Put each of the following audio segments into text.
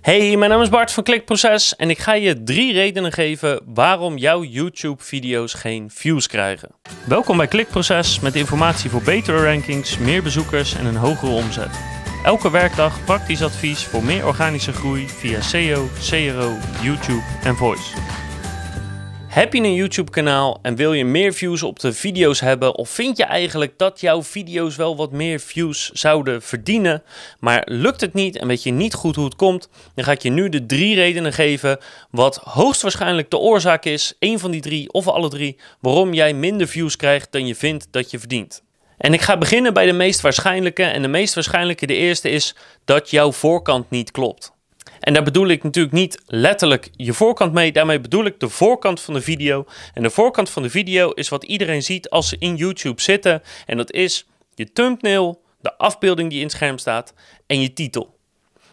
Hey, mijn naam is Bart van Klikproces en ik ga je drie redenen geven waarom jouw YouTube-video's geen views krijgen. Welkom bij Klikproces met informatie voor betere rankings, meer bezoekers en een hogere omzet. Elke werkdag praktisch advies voor meer organische groei via SEO, CRO, YouTube en Voice. Heb je een YouTube kanaal en wil je meer views op de video's hebben of vind je eigenlijk dat jouw video's wel wat meer views zouden verdienen, maar lukt het niet en weet je niet goed hoe het komt, dan ga ik je nu de drie redenen geven wat hoogstwaarschijnlijk de oorzaak is, één van die drie of alle drie, waarom jij minder views krijgt dan je vindt dat je verdient. En ik ga beginnen bij de meest waarschijnlijke en de meest waarschijnlijke de eerste is dat jouw voorkant niet klopt. En daar bedoel ik natuurlijk niet letterlijk je voorkant mee. Daarmee bedoel ik de voorkant van de video. En de voorkant van de video is wat iedereen ziet als ze in YouTube zitten. En dat is je thumbnail, de afbeelding die in het scherm staat en je titel.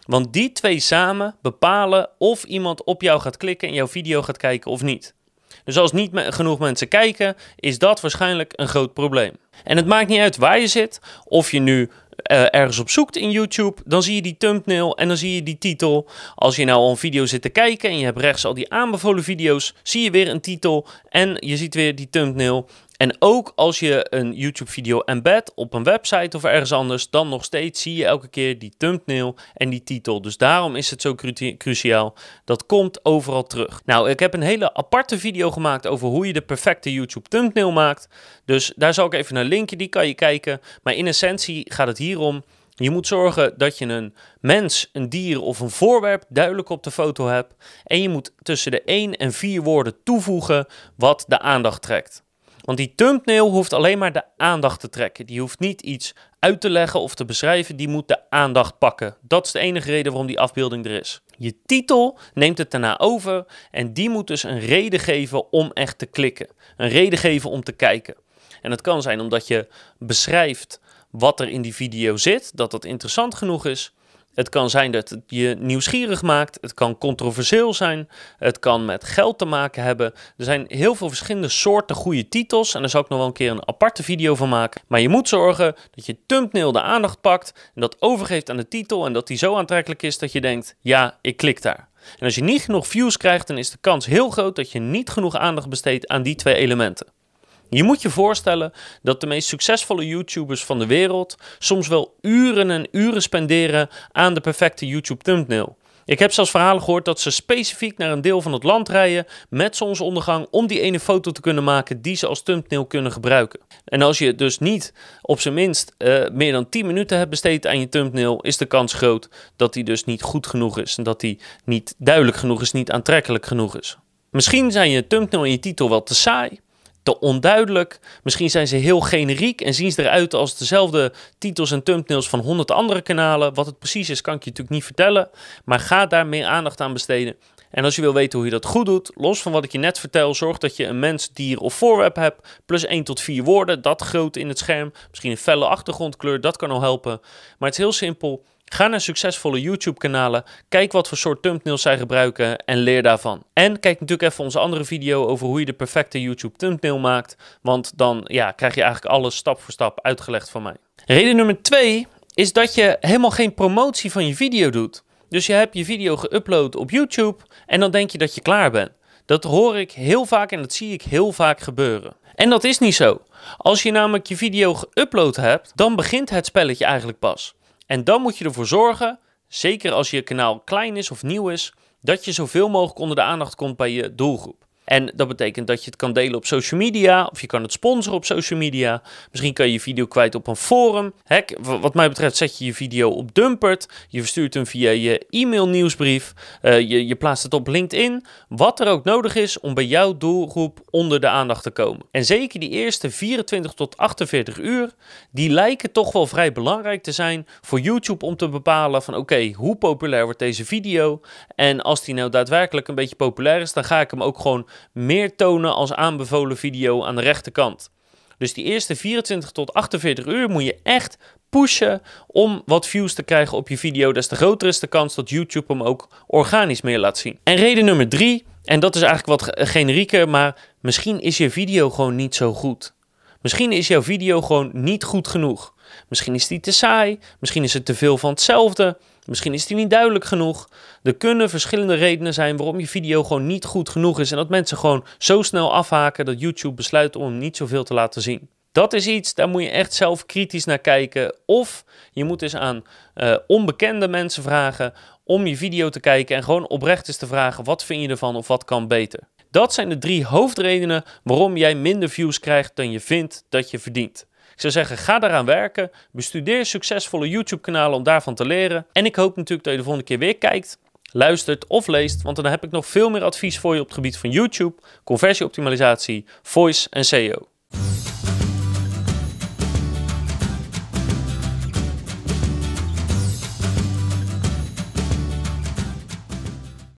Want die twee samen bepalen of iemand op jou gaat klikken en jouw video gaat kijken of niet. Dus als niet genoeg mensen kijken, is dat waarschijnlijk een groot probleem. En het maakt niet uit waar je zit, of je nu uh, ergens op zoekt in YouTube, dan zie je die thumbnail en dan zie je die titel. Als je nou al een video zit te kijken en je hebt rechts al die aanbevolen video's, zie je weer een titel en je ziet weer die thumbnail. En ook als je een YouTube-video embed op een website of ergens anders, dan nog steeds zie je elke keer die thumbnail en die titel. Dus daarom is het zo cruciaal. Dat komt overal terug. Nou, ik heb een hele aparte video gemaakt over hoe je de perfecte YouTube thumbnail maakt. Dus daar zal ik even naar linken, die kan je kijken. Maar in essentie gaat het hier om. Je moet zorgen dat je een mens, een dier of een voorwerp duidelijk op de foto hebt. En je moet tussen de 1 en 4 woorden toevoegen wat de aandacht trekt. Want die thumbnail hoeft alleen maar de aandacht te trekken. Die hoeft niet iets uit te leggen of te beschrijven. Die moet de aandacht pakken. Dat is de enige reden waarom die afbeelding er is. Je titel neemt het daarna over en die moet dus een reden geven om echt te klikken. Een reden geven om te kijken. En dat kan zijn omdat je beschrijft wat er in die video zit, dat dat interessant genoeg is. Het kan zijn dat het je nieuwsgierig maakt. Het kan controversieel zijn. Het kan met geld te maken hebben. Er zijn heel veel verschillende soorten goede titels. En daar zal ik nog wel een keer een aparte video van maken. Maar je moet zorgen dat je thumbnail de aandacht pakt. En dat overgeeft aan de titel. En dat die zo aantrekkelijk is dat je denkt: ja, ik klik daar. En als je niet genoeg views krijgt, dan is de kans heel groot dat je niet genoeg aandacht besteedt aan die twee elementen. Je moet je voorstellen dat de meest succesvolle YouTubers van de wereld soms wel uren en uren spenderen aan de perfecte YouTube thumbnail. Ik heb zelfs verhalen gehoord dat ze specifiek naar een deel van het land rijden met zonsondergang om die ene foto te kunnen maken die ze als thumbnail kunnen gebruiken. En als je dus niet op zijn minst uh, meer dan 10 minuten hebt besteed aan je thumbnail, is de kans groot dat die dus niet goed genoeg is en dat die niet duidelijk genoeg is, niet aantrekkelijk genoeg is. Misschien zijn je thumbnail en je titel wel te saai te onduidelijk. Misschien zijn ze heel generiek en zien ze eruit als dezelfde titels en thumbnails van honderd andere kanalen. Wat het precies is, kan ik je natuurlijk niet vertellen. Maar ga daar meer aandacht aan besteden. En als je wil weten hoe je dat goed doet, los van wat ik je net vertel, zorg dat je een mens, dier of voorwerp hebt. Plus 1 tot 4 woorden, dat groot in het scherm. Misschien een felle achtergrondkleur, dat kan al helpen. Maar het is heel simpel. Ga naar succesvolle YouTube-kanalen, kijk wat voor soort thumbnails zij gebruiken en leer daarvan. En kijk natuurlijk even onze andere video over hoe je de perfecte YouTube thumbnail maakt, want dan ja, krijg je eigenlijk alles stap voor stap uitgelegd van mij. Reden nummer 2 is dat je helemaal geen promotie van je video doet. Dus je hebt je video geüpload op YouTube en dan denk je dat je klaar bent. Dat hoor ik heel vaak en dat zie ik heel vaak gebeuren. En dat is niet zo. Als je namelijk je video geüpload hebt, dan begint het spelletje eigenlijk pas. En dan moet je ervoor zorgen, zeker als je kanaal klein is of nieuw is, dat je zoveel mogelijk onder de aandacht komt bij je doelgroep. En dat betekent dat je het kan delen op social media of je kan het sponsoren op social media. Misschien kan je je video kwijt op een forum. Hek, wat mij betreft zet je je video op Dumpert. Je verstuurt hem via je e-mail nieuwsbrief. Uh, je, je plaatst het op LinkedIn. Wat er ook nodig is om bij jouw doelgroep onder de aandacht te komen. En zeker die eerste 24 tot 48 uur, die lijken toch wel vrij belangrijk te zijn voor YouTube om te bepalen van oké, hoe populair wordt deze video? En als die nou daadwerkelijk een beetje populair is, dan ga ik hem ook gewoon meer tonen als aanbevolen video aan de rechterkant. Dus die eerste 24 tot 48 uur moet je echt pushen om wat views te krijgen op je video. Des te groter is de kans dat YouTube hem ook organisch meer laat zien. En reden nummer drie, en dat is eigenlijk wat generieker, maar misschien is je video gewoon niet zo goed. Misschien is jouw video gewoon niet goed genoeg. Misschien is die te saai, misschien is het te veel van hetzelfde. Misschien is die niet duidelijk genoeg. Er kunnen verschillende redenen zijn waarom je video gewoon niet goed genoeg is en dat mensen gewoon zo snel afhaken dat YouTube besluit om niet zoveel te laten zien. Dat is iets, daar moet je echt zelf kritisch naar kijken. Of je moet eens aan uh, onbekende mensen vragen om je video te kijken en gewoon oprecht eens te vragen wat vind je ervan of wat kan beter. Dat zijn de drie hoofdredenen waarom jij minder views krijgt dan je vindt dat je verdient. Ik zou zeggen, ga daaraan werken. Bestudeer succesvolle YouTube-kanalen om daarvan te leren. En ik hoop natuurlijk dat je de volgende keer weer kijkt, luistert of leest, want dan heb ik nog veel meer advies voor je op het gebied van YouTube, conversieoptimalisatie, voice en SEO.